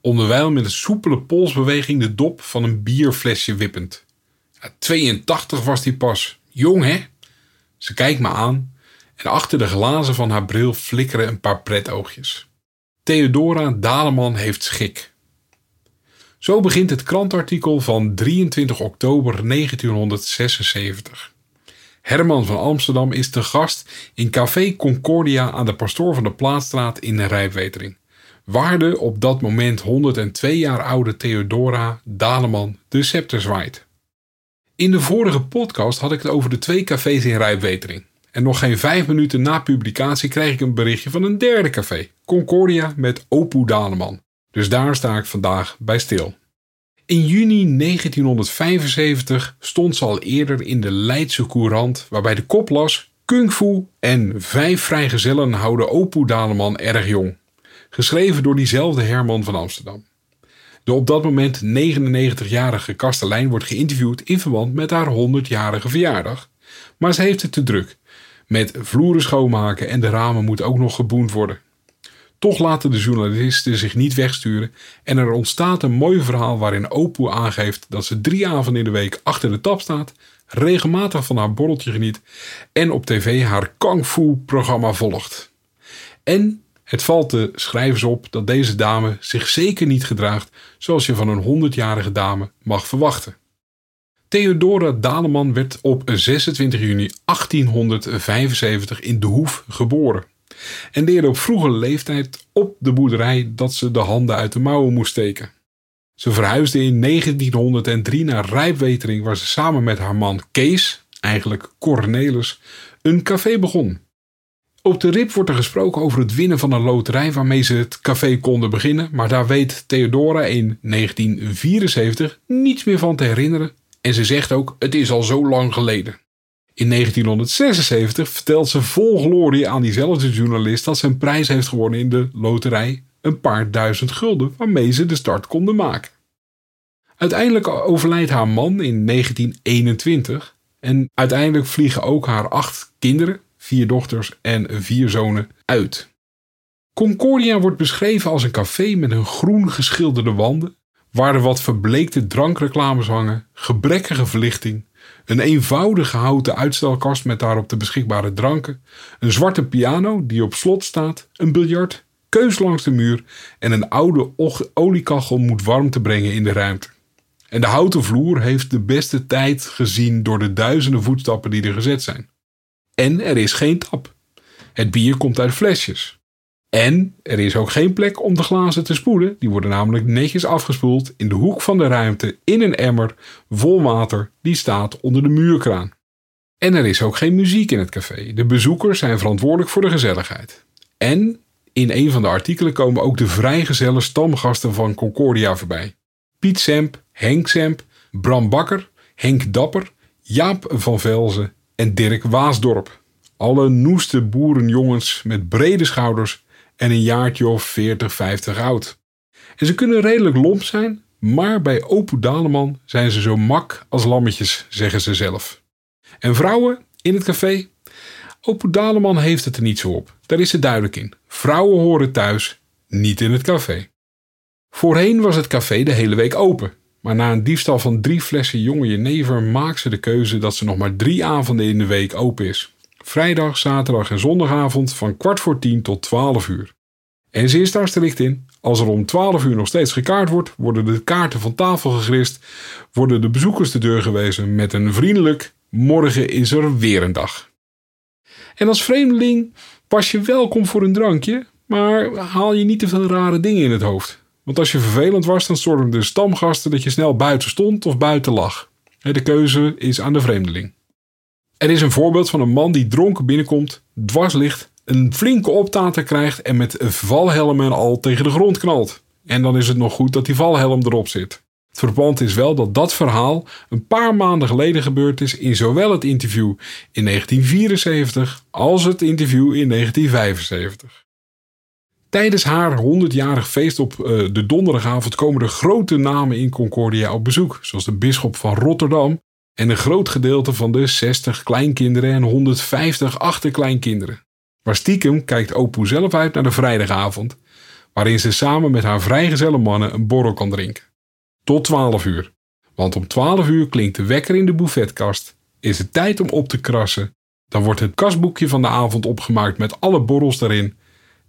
onderwijl met een soepele polsbeweging de dop van een bierflesje wippend. 82 was die pas. Jong, hè? Ze kijkt me aan en achter de glazen van haar bril flikkeren een paar pretoogjes. Theodora Daleman heeft schik. Zo begint het krantartikel van 23 oktober 1976. Herman van Amsterdam is te gast in Café Concordia aan de Pastoor van de Plaatstraat in Rijpwetering. Waar de op dat moment 102 jaar oude Theodora Daleman de scepter zwaait. In de vorige podcast had ik het over de twee cafés in Rijpwetering. En nog geen vijf minuten na publicatie kreeg ik een berichtje van een derde café, Concordia met Opu Daleman. Dus daar sta ik vandaag bij stil. In juni 1975 stond ze al eerder in de Leidse Courant, waarbij de kop las: Kung Fu en vijf vrijgezellen houden Opu Daleman erg jong. Geschreven door diezelfde Herman van Amsterdam. De op dat moment 99-jarige kastelein wordt geïnterviewd in verband met haar 100-jarige verjaardag. Maar ze heeft het te druk. Met vloeren schoonmaken en de ramen moet ook nog geboend worden. Toch laten de journalisten zich niet wegsturen en er ontstaat een mooi verhaal waarin Opu aangeeft dat ze drie avonden in de week achter de tap staat, regelmatig van haar borreltje geniet en op tv haar Kung Fu programma volgt. En het valt de schrijvers op dat deze dame zich zeker niet gedraagt zoals je van een 100-jarige dame mag verwachten. Theodora Daleman werd op 26 juni 1875 in De Hoef geboren en leerde op vroege leeftijd op de boerderij dat ze de handen uit de mouwen moest steken. Ze verhuisde in 1903 naar Rijpwetering waar ze samen met haar man Kees, eigenlijk Cornelis, een café begon. Op de rip wordt er gesproken over het winnen van een loterij waarmee ze het café konden beginnen, maar daar weet Theodora in 1974 niets meer van te herinneren en ze zegt ook: Het is al zo lang geleden. In 1976 vertelt ze vol glorie aan diezelfde journalist dat ze een prijs heeft gewonnen in de loterij, een paar duizend gulden, waarmee ze de start konden maken. Uiteindelijk overlijdt haar man in 1921 en uiteindelijk vliegen ook haar acht kinderen, vier dochters en vier zonen uit. Concordia wordt beschreven als een café met een groen geschilderde wanden, waar er wat verbleekte drankreclames hangen, gebrekkige verlichting, een eenvoudige houten uitstelkast met daarop de beschikbare dranken, een zwarte piano die op slot staat, een biljart, keus langs de muur en een oude oliekachel moet warmte brengen in de ruimte. En de houten vloer heeft de beste tijd gezien door de duizenden voetstappen die er gezet zijn. En er is geen tap. Het bier komt uit flesjes. En er is ook geen plek om de glazen te spoelen. Die worden namelijk netjes afgespoeld in de hoek van de ruimte in een emmer vol water die staat onder de muurkraan. En er is ook geen muziek in het café. De bezoekers zijn verantwoordelijk voor de gezelligheid. En in een van de artikelen komen ook de vrijgezelle stamgasten van Concordia voorbij. Piet Semp, Henk Semp, Bram Bakker, Henk Dapper, Jaap van Velzen en Dirk Waasdorp. Alle noeste boerenjongens met brede schouders en een jaartje of 40, 50 oud. En ze kunnen redelijk lomp zijn, maar bij Opu Daleman zijn ze zo mak als lammetjes, zeggen ze zelf. En vrouwen in het café? Opu Daleman heeft het er niet zo op. Daar is ze duidelijk in. Vrouwen horen thuis, niet in het café. Voorheen was het café de hele week open. Maar na een diefstal van drie flessen jonge jenever maakt ze de keuze dat ze nog maar drie avonden in de week open is. Vrijdag, zaterdag en zondagavond van kwart voor tien tot twaalf uur. En ze is daar strikt in. Als er om 12 uur nog steeds gekaart wordt, worden de kaarten van tafel gegrist, worden de bezoekers de deur gewezen met een vriendelijk: morgen is er weer een dag. En als vreemdeling pas je welkom voor een drankje, maar haal je niet te veel rare dingen in het hoofd. Want als je vervelend was, dan stormden de stamgasten dat je snel buiten stond of buiten lag. De keuze is aan de vreemdeling. Er is een voorbeeld van een man die dronken binnenkomt, dwars ligt, een flinke optater krijgt en met valhelmen al tegen de grond knalt. en dan is het nog goed dat die valhelm erop zit. Het verband is wel dat dat verhaal een paar maanden geleden gebeurd is in zowel het interview in 1974 als het interview in 1975. Tijdens haar 100-jarig feest op uh, de donderdagavond komen er grote namen in Concordia op bezoek, zoals de bisschop van Rotterdam en een groot gedeelte van de 60 kleinkinderen en 150 achterkleinkinderen. Maar stiekem kijkt Opoe zelf uit naar de vrijdagavond, waarin ze samen met haar vrijgezelle mannen een borrel kan drinken. Tot 12 uur. Want om 12 uur klinkt de wekker in de buffetkast, is het tijd om op te krassen, dan wordt het kastboekje van de avond opgemaakt met alle borrels daarin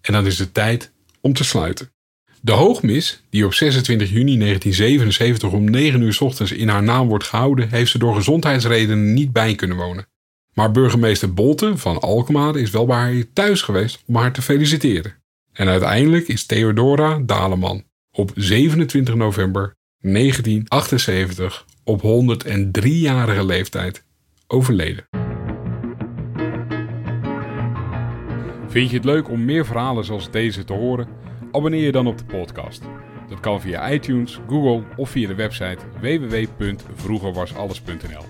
en dan is het tijd om te sluiten. De hoogmis, die op 26 juni 1977 om 9 uur ochtends in haar naam wordt gehouden, heeft ze door gezondheidsredenen niet bij kunnen wonen. Maar burgemeester Bolten van Alkmaar is wel bij haar thuis geweest om haar te feliciteren. En uiteindelijk is Theodora Daleman op 27 november 1978 op 103-jarige leeftijd overleden. Vind je het leuk om meer verhalen zoals deze te horen? Abonneer je dan op de podcast. Dat kan via iTunes, Google of via de website www.vroegerwasalles.nl.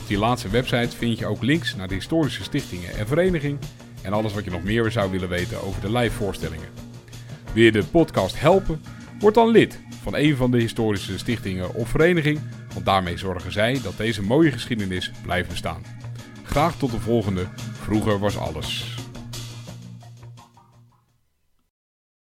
Op die laatste website vind je ook links naar de historische stichtingen en vereniging en alles wat je nog meer zou willen weten over de live voorstellingen. Wil je de podcast helpen? Word dan lid van een van de historische stichtingen of vereniging, want daarmee zorgen zij dat deze mooie geschiedenis blijft bestaan. Graag tot de volgende. Vroeger was alles.